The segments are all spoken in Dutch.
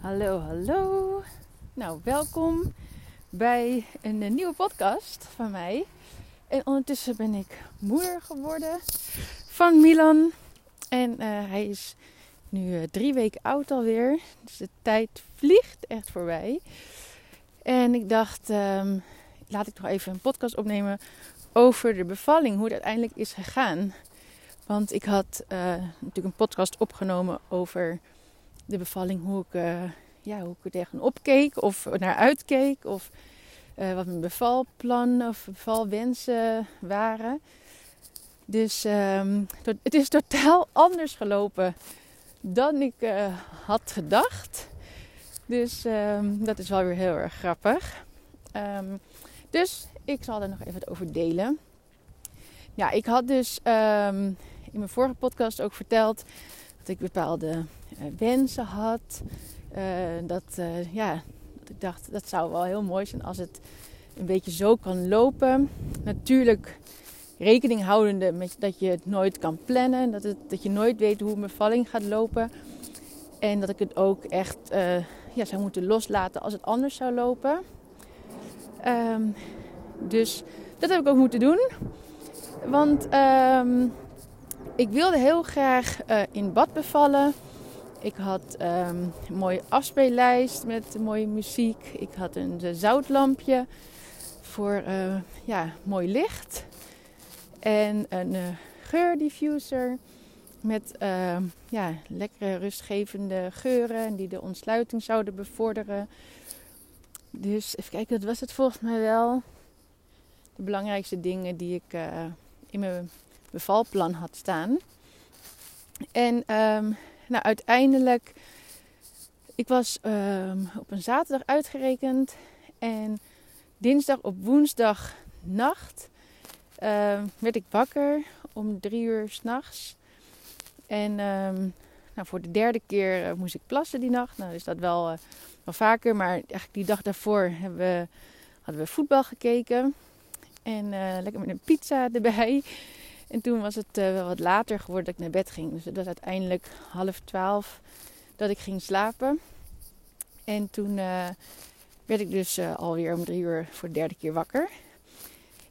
Hallo, hallo. Nou, welkom bij een, eh, nieuwe podcast van mij. En ondertussen ben ik moeder geworden van Milan. En eh, hij is nu uh, drie weken oud alweer. Dus de tijd vliegt echt voorbij. En ik dacht, um, laat ik nog even een podcast opnemen over de bevalling. Hoe het uiteindelijk is gegaan. Want ik had natuurlijk een podcast opgenomen over de bevalling, hoe ik, uh, ja, hoe ik er tegenop keek of naar uitkeek. Of uh, wat mijn bevalplan of bevalwensen waren. Dus um, het is totaal anders gelopen dan ik uh, had gedacht. Dus um, dat is wel weer heel erg grappig. Um, dus ik zal er nog even wat over delen. Ja, ik had dus in mijn vorige podcast ook verteld ik bepaalde uh, wensen had. Uh, dat, uh, ja, dat ik dacht, dat zou wel heel mooi zijn als het een beetje zo kan lopen. Natuurlijk rekening houdende met dat je het nooit kan plannen. Dat, het, dat je nooit weet hoe mijn bevalling gaat lopen. En dat ik het ook echt ja, zou moeten loslaten als het anders zou lopen. Um, dus dat heb ik ook moeten doen. Want um, ik wilde heel graag uh, in bad bevallen. Ik had um, een mooie afspeellijst met mooie muziek. Ik had een zoutlampje voor uh, ja, mooi licht. En een geurdiffuser met uh, ja, lekkere rustgevende geuren die de ontsluiting zouden bevorderen. Dus even kijken, dat was het volgens mij wel. De belangrijkste dingen die ik in mijn bevalplan had staan. En um, nou, uiteindelijk, ik was um, op een zaterdag uitgerekend en dinsdag op woensdag nacht um, werd ik wakker om drie uur s'nachts. En nou, voor de derde keer uh, moest ik plassen die nacht. Nou is dat wel, uh, wel vaker, maar eigenlijk die dag daarvoor hebben we, hadden we voetbal gekeken. En uh, lekker met een pizza erbij. En toen was het uh, wel wat later geworden dat ik naar bed ging. Dus het was uiteindelijk half twaalf dat ik ging slapen. En toen uh, werd ik dus uh, alweer om drie uur voor de derde keer wakker.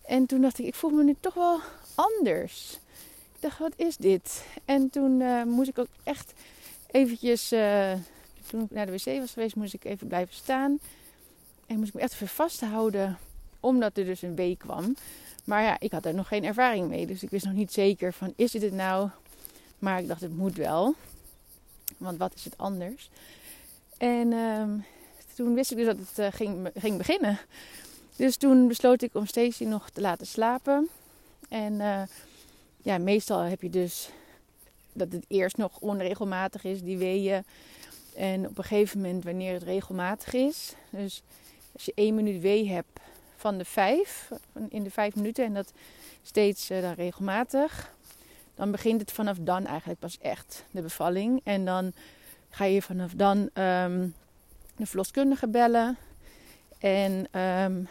En toen dacht ik, ik voel me nu toch wel anders. Ik dacht, wat is dit? En toen moest ik ook echt eventjes, toen ik naar de wc was geweest, moest ik even blijven staan. En moest ik me echt even vasthouden, omdat er dus een week kwam. Maar ja, ik had er nog geen ervaring mee. Dus ik wist nog niet zeker van is dit het nou? Maar ik dacht het moet wel. Want wat is het anders? En um, toen wist ik dus dat het uh, ging, ging beginnen. Dus toen besloot ik om Stacy nog te laten slapen. En uh, ja, meestal heb je dus dat het eerst nog onregelmatig is, die weeën. En op een gegeven moment, wanneer het regelmatig is. Dus als je één minuut wee hebt, van de vijf, in de vijf minuten en dat steeds uh, dan regelmatig. Dan begint het vanaf dan eigenlijk pas echt de bevalling. En dan ga je vanaf dan um, de verloskundige bellen. En um,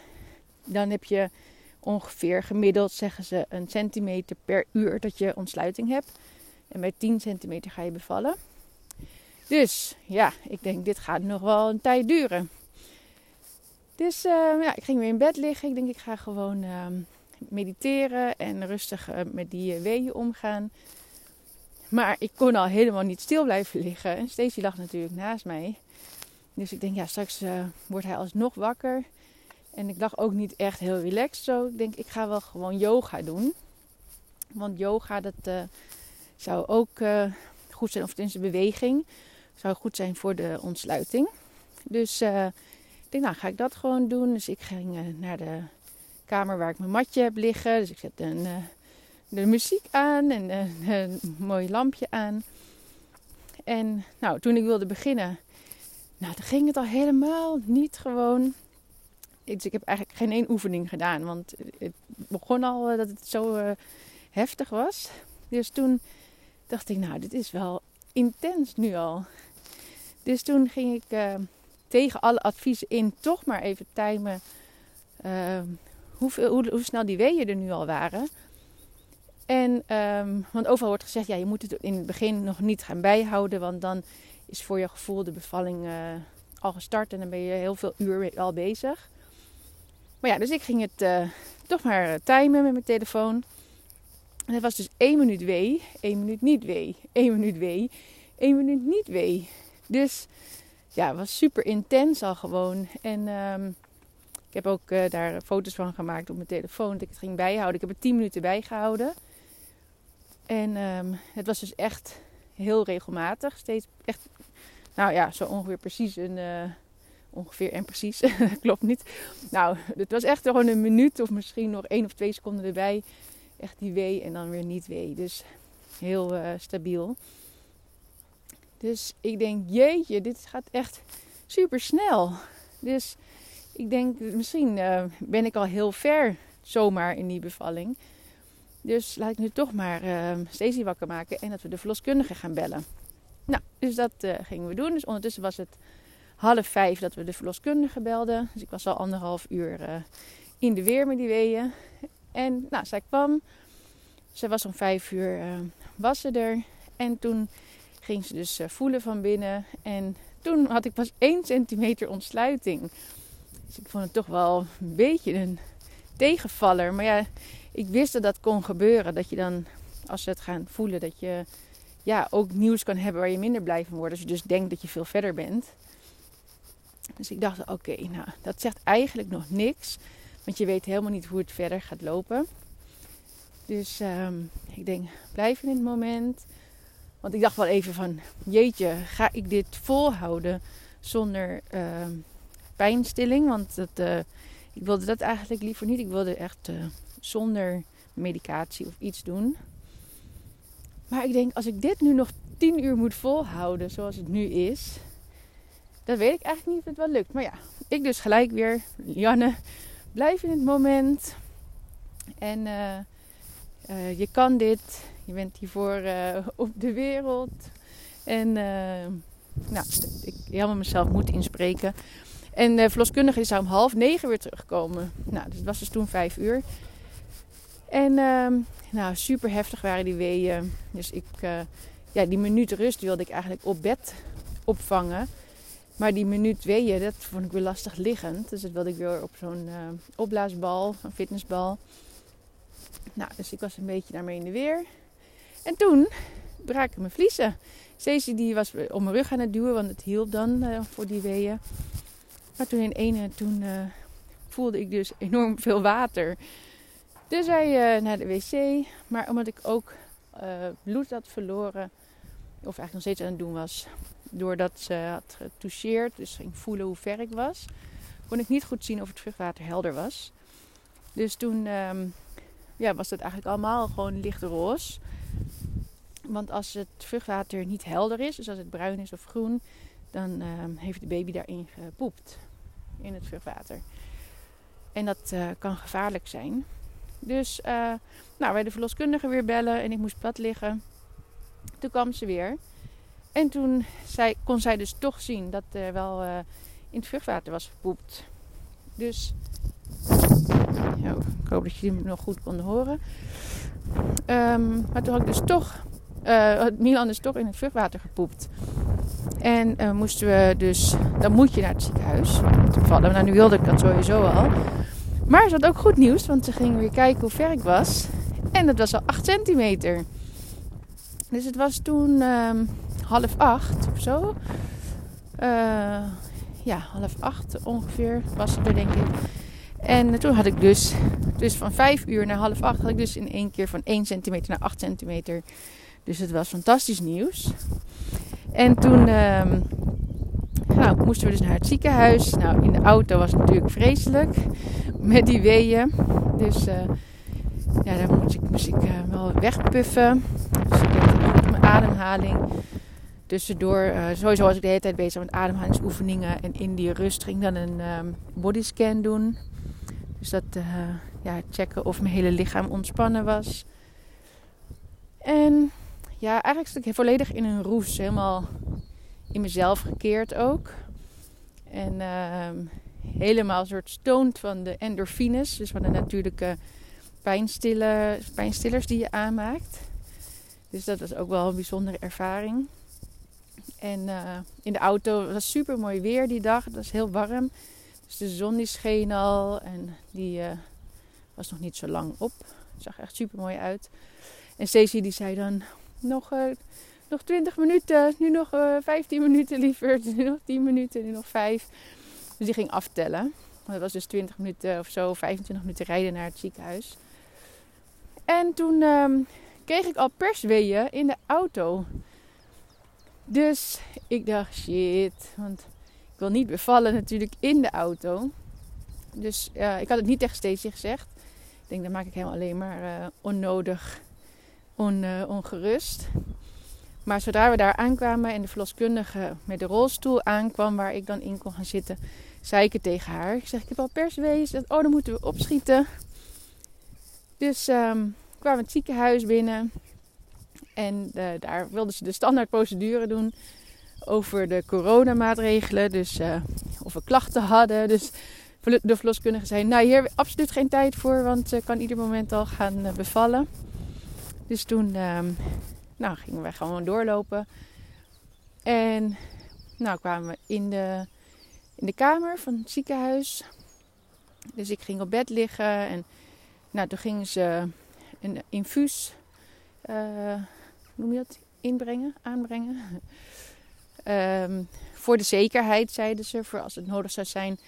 dan heb je ongeveer gemiddeld, zeggen ze, een centimeter per uur dat je ontsluiting hebt. En bij 10 centimeter ga je bevallen. Dus ja, ik denk dit gaat nog wel een tijd duren. Dus uh, ja, ik ging weer in bed liggen. Ik denk, ik ga gewoon uh, mediteren en rustig uh, met die eh, weeën omgaan. Maar ik kon al helemaal niet stil blijven liggen. En Stacey lag natuurlijk naast mij. Dus ik denk, ja, straks wordt hij alsnog wakker. En ik lag ook niet echt heel relaxed zo. Ik denk, ik ga wel gewoon yoga doen. Want yoga, dat zou ook goed zijn, of tenminste beweging, zou goed zijn voor de ontsluiting. Dus ik denk, nou ga ik dat gewoon doen. Dus ik ging uh, naar de kamer waar ik mijn matje heb liggen. Dus ik zet een, uh, de muziek aan en uh, een mooi lampje aan. En nou, toen ik wilde beginnen, nou, toen ging het al helemaal niet gewoon. Dus ik heb eigenlijk geen één oefening gedaan, want het begon al dat het zo heftig was. Dus toen dacht ik, nou, dit is wel intens nu al. Dus toen ging ik tegen alle adviezen in toch maar even timen uh, hoeveel, hoe, hoe, snel die weeën er nu al waren. En, um, want overal wordt gezegd, ja, je moet het in het begin nog niet gaan bijhouden, want dan is voor je gevoel de bevalling uh, al gestart en dan ben je heel veel uur al bezig. Maar ja, dus ik ging het uh, toch maar timen met mijn telefoon. En het was dus één minuut wee, één minuut niet wee, één minuut wee, één minuut niet wee. Dus ja, was super intens al gewoon. En um, ik heb ook uh, daar foto's van gemaakt op mijn telefoon. Dat ik het ging bijhouden. Ik heb er 10 minuten bijgehouden. En um, het was dus echt heel regelmatig. Steeds echt, nou ja, zo ongeveer precies een. Uh, ongeveer en precies, klopt niet. Nou, het was echt gewoon een minuut of misschien nog één of twee seconden erbij. Echt die wee en dan weer niet wee. Dus heel uh, stabiel. Dus ik denk, jeetje, dit gaat echt super snel. Dus ik denk, misschien uh, ben ik al heel ver zomaar in die bevalling. Dus laat ik nu toch maar uh, Stacey wakker maken en dat we de verloskundige gaan bellen. Nou, dus dat uh, gingen we doen. Dus ondertussen was het half vijf dat we de verloskundige belden. Dus ik was al anderhalf uur in de weer met die weeën. En nou, zij kwam. Zij was om vijf uur was ze er. En toen ging ze dus voelen van binnen. En toen had ik pas 1 centimeter ontsluiting. Dus ik vond het toch wel een beetje een tegenvaller. Maar ja, ik wist dat dat kon gebeuren. Dat je dan, als ze het gaan voelen, dat je ja, ook nieuws kan hebben waar je minder blij van wordt. Als je dus denkt dat je veel verder bent. Dus ik dacht, oké, nou, dat zegt eigenlijk nog niks. Want je weet helemaal niet hoe het verder gaat lopen. Dus um, ik denk, blijf in het moment. Want ik dacht wel even van, jeetje, ga ik dit volhouden zonder uh, pijnstilling? Want dat, uh, ik wilde dat eigenlijk liever niet. Ik wilde echt uh, zonder medicatie of iets doen. Maar ik denk, als ik dit nu nog 10 uur moet volhouden zoals het nu is, dan weet ik eigenlijk niet of het wel lukt. Maar ja, ik dus gelijk weer, Janne, blijf in het moment. En je kan dit. Je bent hiervoor uh, op de wereld. En uh, nou, ik helemaal mezelf moet inspreken. En de verloskundige zou om half negen weer terugkomen. Nou, het was dus toen vijf uur. En uh, nou, super heftig waren die weeën. Dus ik, uh, ja, die minuut rust wilde ik eigenlijk op bed opvangen. Maar die minuut weeën, dat vond ik weer lastig liggend. Dus dat wilde ik weer op zo'n opblaasbal, een fitnessbal. Nou, dus ik was een beetje daarmee in de weer. En toen braken mijn vliezen. Stacey die was om mijn rug aan het duwen, want het hielp dan uh, voor die weeën. Maar toen in ene, toen uh, voelde ik dus enorm veel water. Dus wij uh, naar de wc. Maar omdat ik ook bloed had verloren, of eigenlijk nog steeds aan het doen was, doordat ze had getoucheerd, dus ging voelen hoe ver ik was, kon ik niet goed zien of het vruchtwater helder was. Dus toen um, ja, was het eigenlijk allemaal gewoon lichtroze. Want als het vruchtwater niet helder is, dus als het bruin is of groen, dan uh, heeft de baby daarin gepoept. In het vruchtwater. En dat uh, kan gevaarlijk zijn. Dus uh, nou, wij de verloskundige weer bellen en ik moest plat liggen. Toen kwam ze weer. En toen zei, kon zij dus toch zien dat er wel uh, in het vruchtwater was gepoept. Dus ik hoop dat jullie me nog goed konden horen. Um, maar toen had ik dus toch uh, Milan is toch in het vruchtwater gepoept. En uh, moesten we dus, dan moet je naar het ziekenhuis bevallen. Nou, nu wilde ik dat sowieso al. Maar ze had ook goed nieuws, want ze ging weer kijken hoe ver ik was. En dat was al 8 centimeter. Dus het was toen um, half acht of zo. Uh, ja, half acht ongeveer was het er, denk ik. En toen had ik dus, dus van 5 uur naar half acht, had ik dus in één keer van 1 centimeter naar 8 centimeter dus het was fantastisch nieuws. En toen um, nou, moesten we dus naar het ziekenhuis. Nou, in de auto was het natuurlijk vreselijk met die weeën. Dus uh, ja, daar moest ik, moest uh, wel wegpuffen. Dus ik deed goed mijn ademhaling. Tussendoor, uh, sowieso was ik de hele tijd bezig met ademhalingsoefeningen. En in die rust ging dan een um, bodyscan doen. Dus dat ja, checken of mijn hele lichaam ontspannen was. En ja, eigenlijk zat ik volledig in een roes. Helemaal in mezelf gekeerd ook. En uh, helemaal een soort stoned van de endorfines. Dus van de natuurlijke pijnstiller, pijnstillers die je aanmaakt. Dus dat was ook wel een bijzondere ervaring. En uh, in de auto was super mooi weer die dag. Het was heel warm. Dus de zon die scheen al en die uh, was nog niet zo lang op. Het zag echt super mooi uit. En Stacey die zei dan nog, uh, nog 20 minuten, nu nog 15 minuten liever, nu nog 10 minuten, nu nog 5. Dus die ging aftellen. Dat was dus 20 minuten of zo, 25 minuten rijden naar het ziekenhuis. En toen um, kreeg ik al persweeën in de auto. Dus ik dacht, shit, want ik wil niet bevallen natuurlijk in de auto. Dus uh, ik had het niet tegen Stacey gezegd. Ik denk, dan maak ik hem alleen maar onnodig uh, ongerust. Maar zodra we daar aankwamen en de verloskundige met de rolstoel aankwam waar ik dan in kon gaan zitten, zei ik het tegen haar. Ik zeg, ik heb al perswees. Oh, dan moeten we opschieten. Dus um, kwamen het ziekenhuis binnen. En uh, daar wilden ze de standaardprocedure doen over de coronamaatregelen. Dus uh, of we klachten hadden. Dus de verloskundige zei, nou hier absoluut geen tijd voor. Want ze kan ieder moment al gaan bevallen. Dus toen um, nou, gingen we gewoon doorlopen. En nou kwamen we in de, in de kamer van het ziekenhuis. Dus ik ging op bed liggen. En nou, toen gingen ze een infuus... Uh, noem je dat? Inbrengen, aanbrengen. um, voor de zekerheid, zeiden ze, voor als het nodig zou zijn.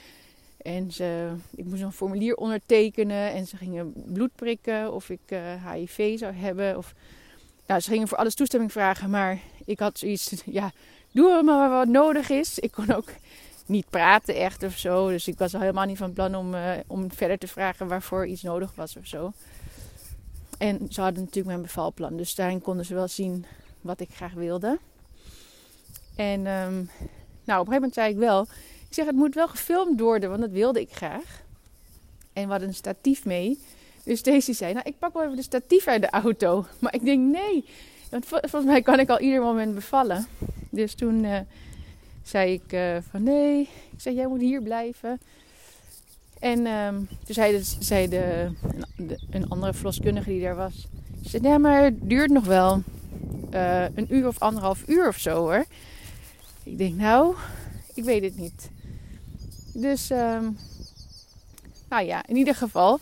En ze, ik moest een formulier ondertekenen en ze gingen bloed prikken of ik HIV zou hebben. Of, nou, ze gingen voor alles toestemming vragen, maar ik had zoiets, ja, doe maar wat nodig is. Ik kon ook niet praten echt of zo, dus ik was al helemaal niet van plan om, uh, om verder te vragen waarvoor iets nodig was of zo. En ze hadden natuurlijk mijn bevalplan. Dus daarin konden ze wel zien wat ik graag wilde. En um, nou, op een gegeven moment zei ik wel... Ik zeg, het moet wel gefilmd worden, want dat wilde ik graag. En we hadden een statief mee. Dus Daisy zei, nou, ik pak wel even de statief uit de auto. Maar ik denk, nee. Want volgens mij kan ik al ieder moment bevallen. Dus toen uh, zei ik uh, van, nee. Ik zei, jij moet hier blijven. En um, toen zei, de, zei de, een, andere verloskundige die daar was. Ze zei, ja, maar het duurt nog wel uh, een uur of anderhalf uur of zo hoor. Ik denk, nou, ik weet het niet. Dus, um, nou ja, in ieder geval.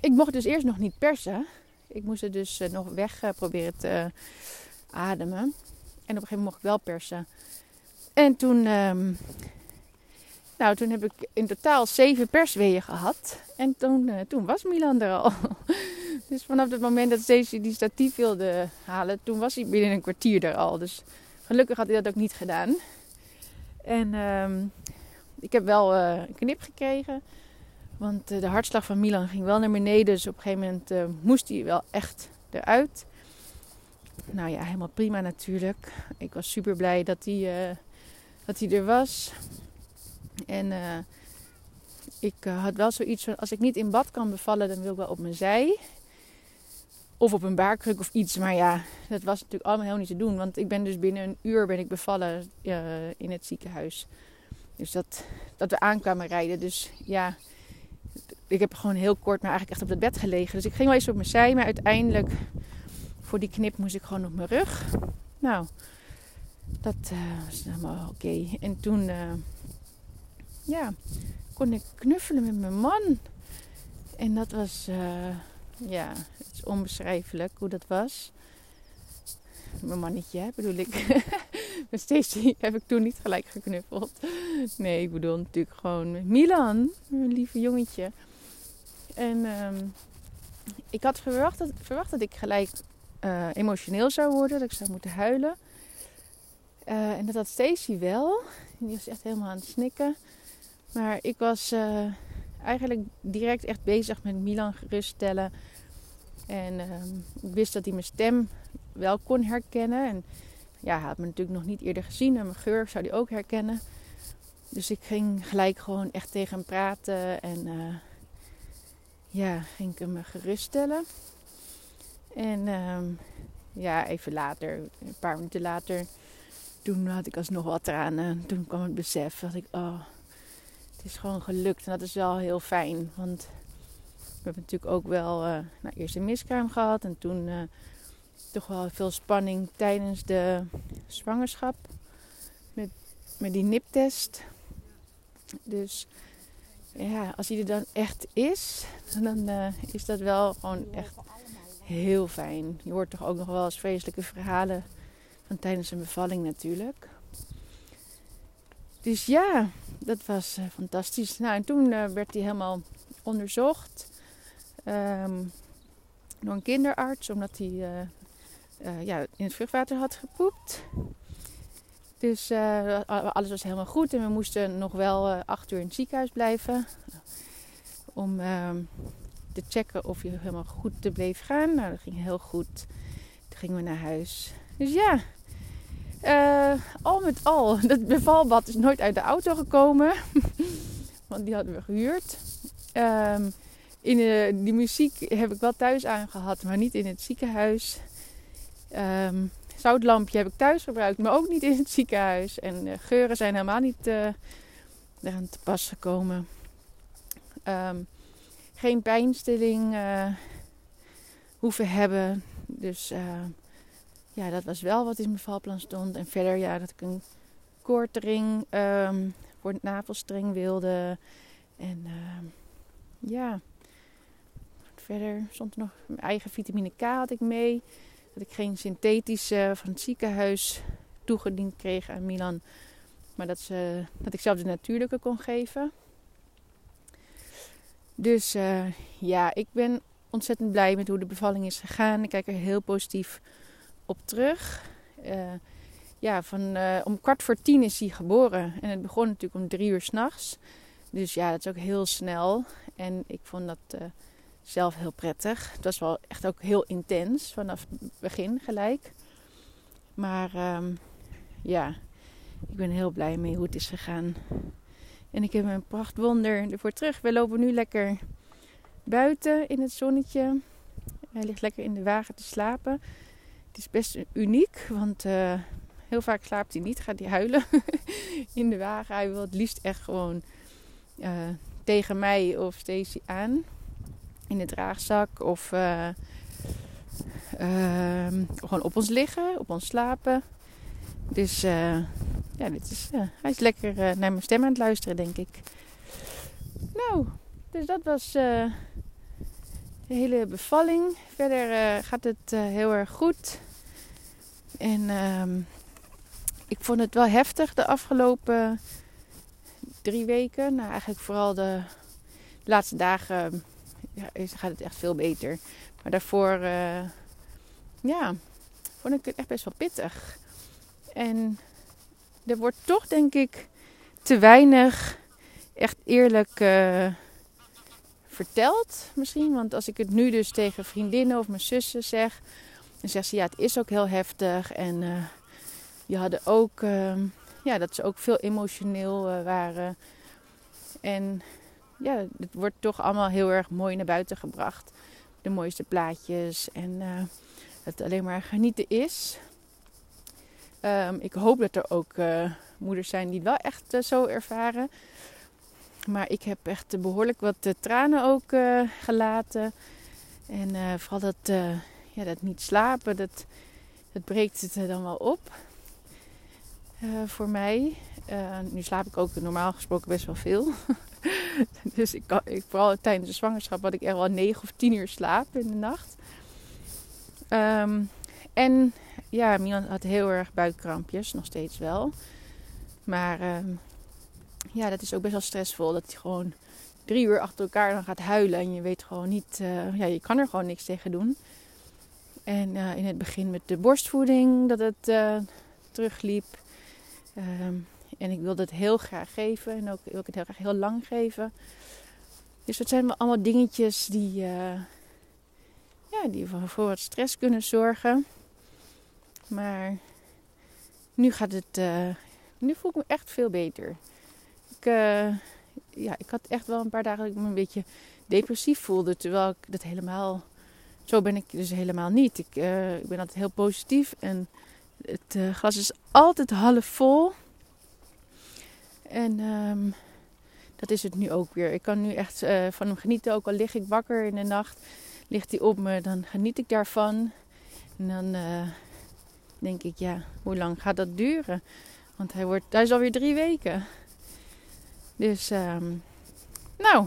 Ik mocht dus eerst nog niet persen. Ik moest het dus uh, nog weg uh, proberen te ademen. En op een gegeven moment mocht ik wel persen. En toen um, nou, toen heb ik in totaal zeven persweeën gehad. En toen, uh, toen was Milan er al. dus vanaf het moment dat Stacey die statief wilde halen, toen was hij binnen een kwartier er al. Dus gelukkig had hij dat ook niet gedaan. En um, ik heb wel uh, een knip gekregen. Want uh, de hartslag van Milan ging wel naar beneden. Dus op een gegeven moment moest hij wel echt eruit. Nou ja, helemaal prima natuurlijk. Ik was super blij dat hij, dat hij er was. En ik had wel zoiets van: als ik niet in bad kan bevallen, dan wil ik wel op mijn zij. Of op een baarkruk of iets. Maar ja, dat was natuurlijk allemaal helemaal niet te doen. Want ik ben dus binnen een uur ben ik bevallen in het ziekenhuis. Dus dat, dat we aankwamen rijden. Dus ja, ik heb gewoon heel kort maar eigenlijk echt op het bed gelegen. Dus ik ging wel eens op mijn zij. Maar uiteindelijk, voor die knip, moest ik gewoon op mijn rug. Nou, dat was helemaal oké. En toen ja, kon ik knuffelen met mijn man. En dat was, uh, ja, het is onbeschrijfelijk hoe dat was. Mijn mannetje, bedoel ik. met Stacey heb ik toen niet gelijk geknuffeld. Nee, ik bedoel natuurlijk gewoon Milan, mijn lieve jongetje. En um, ik had verwacht dat, ik gelijk uh, emotioneel zou worden, dat ik zou moeten huilen. Uh, en dat had Stacey wel. Die was echt helemaal aan het snikken. Maar ik was uh, eigenlijk direct echt bezig met Milan geruststellen. En uh, ik wist dat hij mijn stem wel kon herkennen. En ja, had me natuurlijk nog niet eerder gezien. En mijn geur zou hij ook herkennen. Dus ik ging gelijk gewoon echt tegen hem praten. En uh, ja, ging ik hem geruststellen. En ehm, ja, even later, een paar minuten later, toen had ik alsnog wat tranen. Toen kwam het besef dat ik, oh, het is gewoon gelukt. En dat is wel heel fijn. Want we hebben natuurlijk ook wel uh, nou, eerst een miskraam gehad. En toen uh, toch wel veel spanning tijdens de zwangerschap. met die niptest. Dus ja, als hij er dan echt is, dan uh, is dat wel gewoon echt heel fijn. Je hoort toch ook nog wel eens vreselijke verhalen van tijdens een bevalling natuurlijk. Dus ja, dat was uh, fantastisch. Nou, en toen uh, werd hij helemaal onderzocht um, door een kinderarts, omdat hij ja, in het vruchtwater had gepoept. Dus uh, alles was helemaal goed en we moesten nog wel uh, acht uur in het ziekenhuis blijven. Om uh, te checken of je helemaal goed te bleef gaan. Nou, dat ging heel goed. Toen gingen we naar huis. Dus ja, al met al, dat bevalbad is nooit uit de auto gekomen. Want die hadden we gehuurd. Um, in die muziek heb ik wel thuis aangehad, maar niet in het ziekenhuis. Um, zoutlampje heb ik thuis gebruikt, maar ook niet in het ziekenhuis. En uh, geuren zijn helemaal niet uh, eraan te pas gekomen. Um, geen pijnstilling uh, hoeven hebben. Dus ja, dat was wel wat in mijn valplan stond. En verder ja, dat ik een koortering um, voor het navelstreng wilde. En ja, verder stond er nog mijn eigen vitamine K had ik mee. Dat ik geen synthetische van het ziekenhuis toegediend kreeg aan Milan. Maar dat, ze, dat ik zelf de natuurlijke kon geven. Dus uh, ja, ik ben ontzettend blij met hoe de bevalling is gegaan. Ik kijk er heel positief op terug. Uh, ja, van, om kwart voor tien is hij geboren. En het begon natuurlijk om drie uur s'nachts. Dus ja, dat is ook heel snel. En ik vond dat zelf heel prettig. Het was wel echt ook heel intens vanaf het begin gelijk. Maar um, ja, ik ben heel blij mee hoe het is gegaan. En ik heb een prachtwonder ervoor terug. We lopen nu lekker buiten in het zonnetje. Hij ligt lekker in de wagen te slapen. Het is best uniek, want uh, heel vaak slaapt hij niet. Gaat hij huilen in de wagen. Hij wil het liefst echt gewoon uh, tegen mij of Stacy aan in de draagzak of uh, uh, gewoon op ons liggen, op ons slapen. Dus uh, ja, dit is, hij is lekker naar mijn stem aan het luisteren, denk ik. Nou, dus dat was de hele bevalling. Verder gaat het heel erg goed. En ehm, ik vond het wel heftig de afgelopen drie weken. Nou, eigenlijk vooral de laatste dagen ja, gaat het echt veel beter. Maar daarvoor, uh, ja, vond ik het echt best wel pittig. En er wordt toch, denk ik, te weinig echt eerlijk uh, verteld. Misschien, want als ik het nu dus tegen vriendinnen of mijn zussen zeg, dan zeggen ze ja, het is ook heel heftig. En uh, die hadden ook, ja, dat ze ook veel emotioneel waren. En ja, het wordt toch allemaal heel erg mooi naar buiten gebracht. De mooiste plaatjes en dat het alleen maar genieten is. Um, ik hoop dat er ook uh, moeders zijn die het wel echt uh, zo ervaren. Maar ik heb echt behoorlijk wat tranen ook gelaten. En vooral dat, ja, dat niet slapen, dat, dat breekt het dan wel op. voor mij. nu slaap ik ook normaal gesproken best wel veel. dus ik, ik, vooral tijdens de zwangerschap had ik echt wel 9 of 10 uur slaap in de nacht. Um, en ja, Milan had heel erg buikkrampjes, nog steeds wel. Maar um, ja, dat is ook best wel stressvol. Dat hij gewoon drie uur achter elkaar dan gaat huilen. En je weet gewoon niet, uh, ja, je kan er gewoon niks tegen doen. En uh, in het begin met de borstvoeding, dat het uh, terugliep. Um, en ik wilde het heel graag geven. En ook wil ik het heel graag heel lang geven. Dus dat zijn allemaal dingetjes die, uh, ja, die voor wat stress kunnen zorgen. Maar nu gaat het. Uh, nu voel ik me echt veel beter. Ik, uh, ja, ik had echt wel een paar dagen dat ik me een beetje depressief voelde. Terwijl ik dat helemaal. Zo ben ik dus helemaal niet. Ik, ik ben altijd heel positief. En het glas is altijd half vol. En um, dat is het nu ook weer. Ik kan nu echt uh, van hem genieten. Ook al lig ik wakker in de nacht, ligt hij op me, dan geniet ik daarvan. En dan uh, denk ik, ja, hoe lang gaat dat duren? Want hij, wordt, hij is alweer drie weken. Dus, ehm, nou,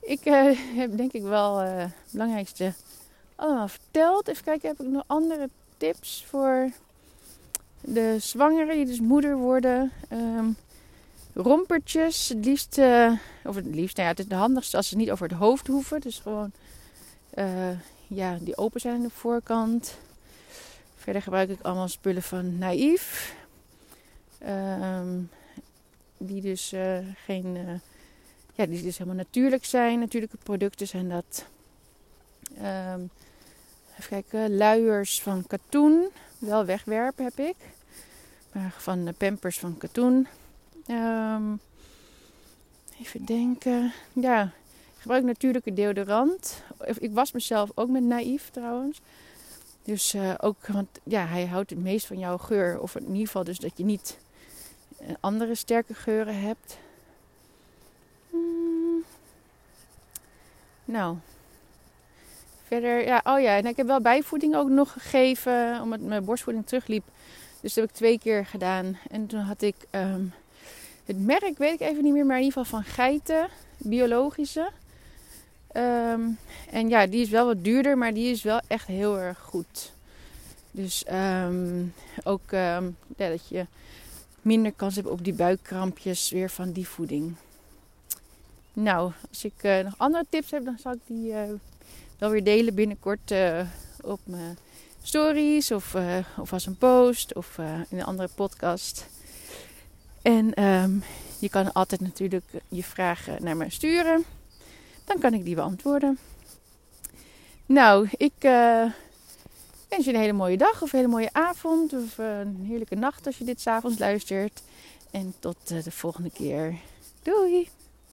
ik uh, heb denk ik wel het belangrijkste allemaal verteld. Even kijken, heb ik nog andere tips voor de zwangeren die dus moeder worden? Um, rompertjes, het liefst, uh, of het liefst, nou ja, het is de handigste als ze niet over het hoofd hoeven. Dus gewoon, ja, die open zijn aan de voorkant. Verder gebruik ik allemaal spullen van Naïef. Um, die dus uh, geen, ja, die dus helemaal natuurlijk zijn. Natuurlijke producten zijn dat. Um, even kijken, luiers van katoen. Wel wegwerpen heb ik. Maar van pampers van katoen. Um, even denken. Ja, ik gebruik natuurlijke deodorant. Ik was mezelf ook met naïef trouwens. Dus uh, ook, want ja, hij houdt het meest van jouw geur. Of in ieder geval dus dat je niet eh, andere sterke geuren hebt. Hmm. Nou. Verder, ja, oh ja, en ik heb wel bijvoeding ook nog gegeven, omdat mijn borstvoeding terugliep. Dus dat heb ik twee keer gedaan. En toen had ik um, het merk, weet ik even niet meer, maar in ieder geval van geiten, biologische. Um, en ja, die is wel wat duurder, maar die is wel echt heel erg goed. Dus um, ook ja, dat je minder kans heb op die buikkrampjes weer van die voeding. Nou, als ik uh, nog andere tips heb, dan zal ik die uh, wel weer delen binnenkort uh, op mijn stories of, of als een post of in een andere podcast. En um, je kan altijd natuurlijk je vragen naar mij sturen. Dan kan ik die beantwoorden. Nou, ik wens je een hele mooie dag of een hele mooie avond of een heerlijke nacht als je dit s'avonds luistert. En tot de volgende keer. Doei!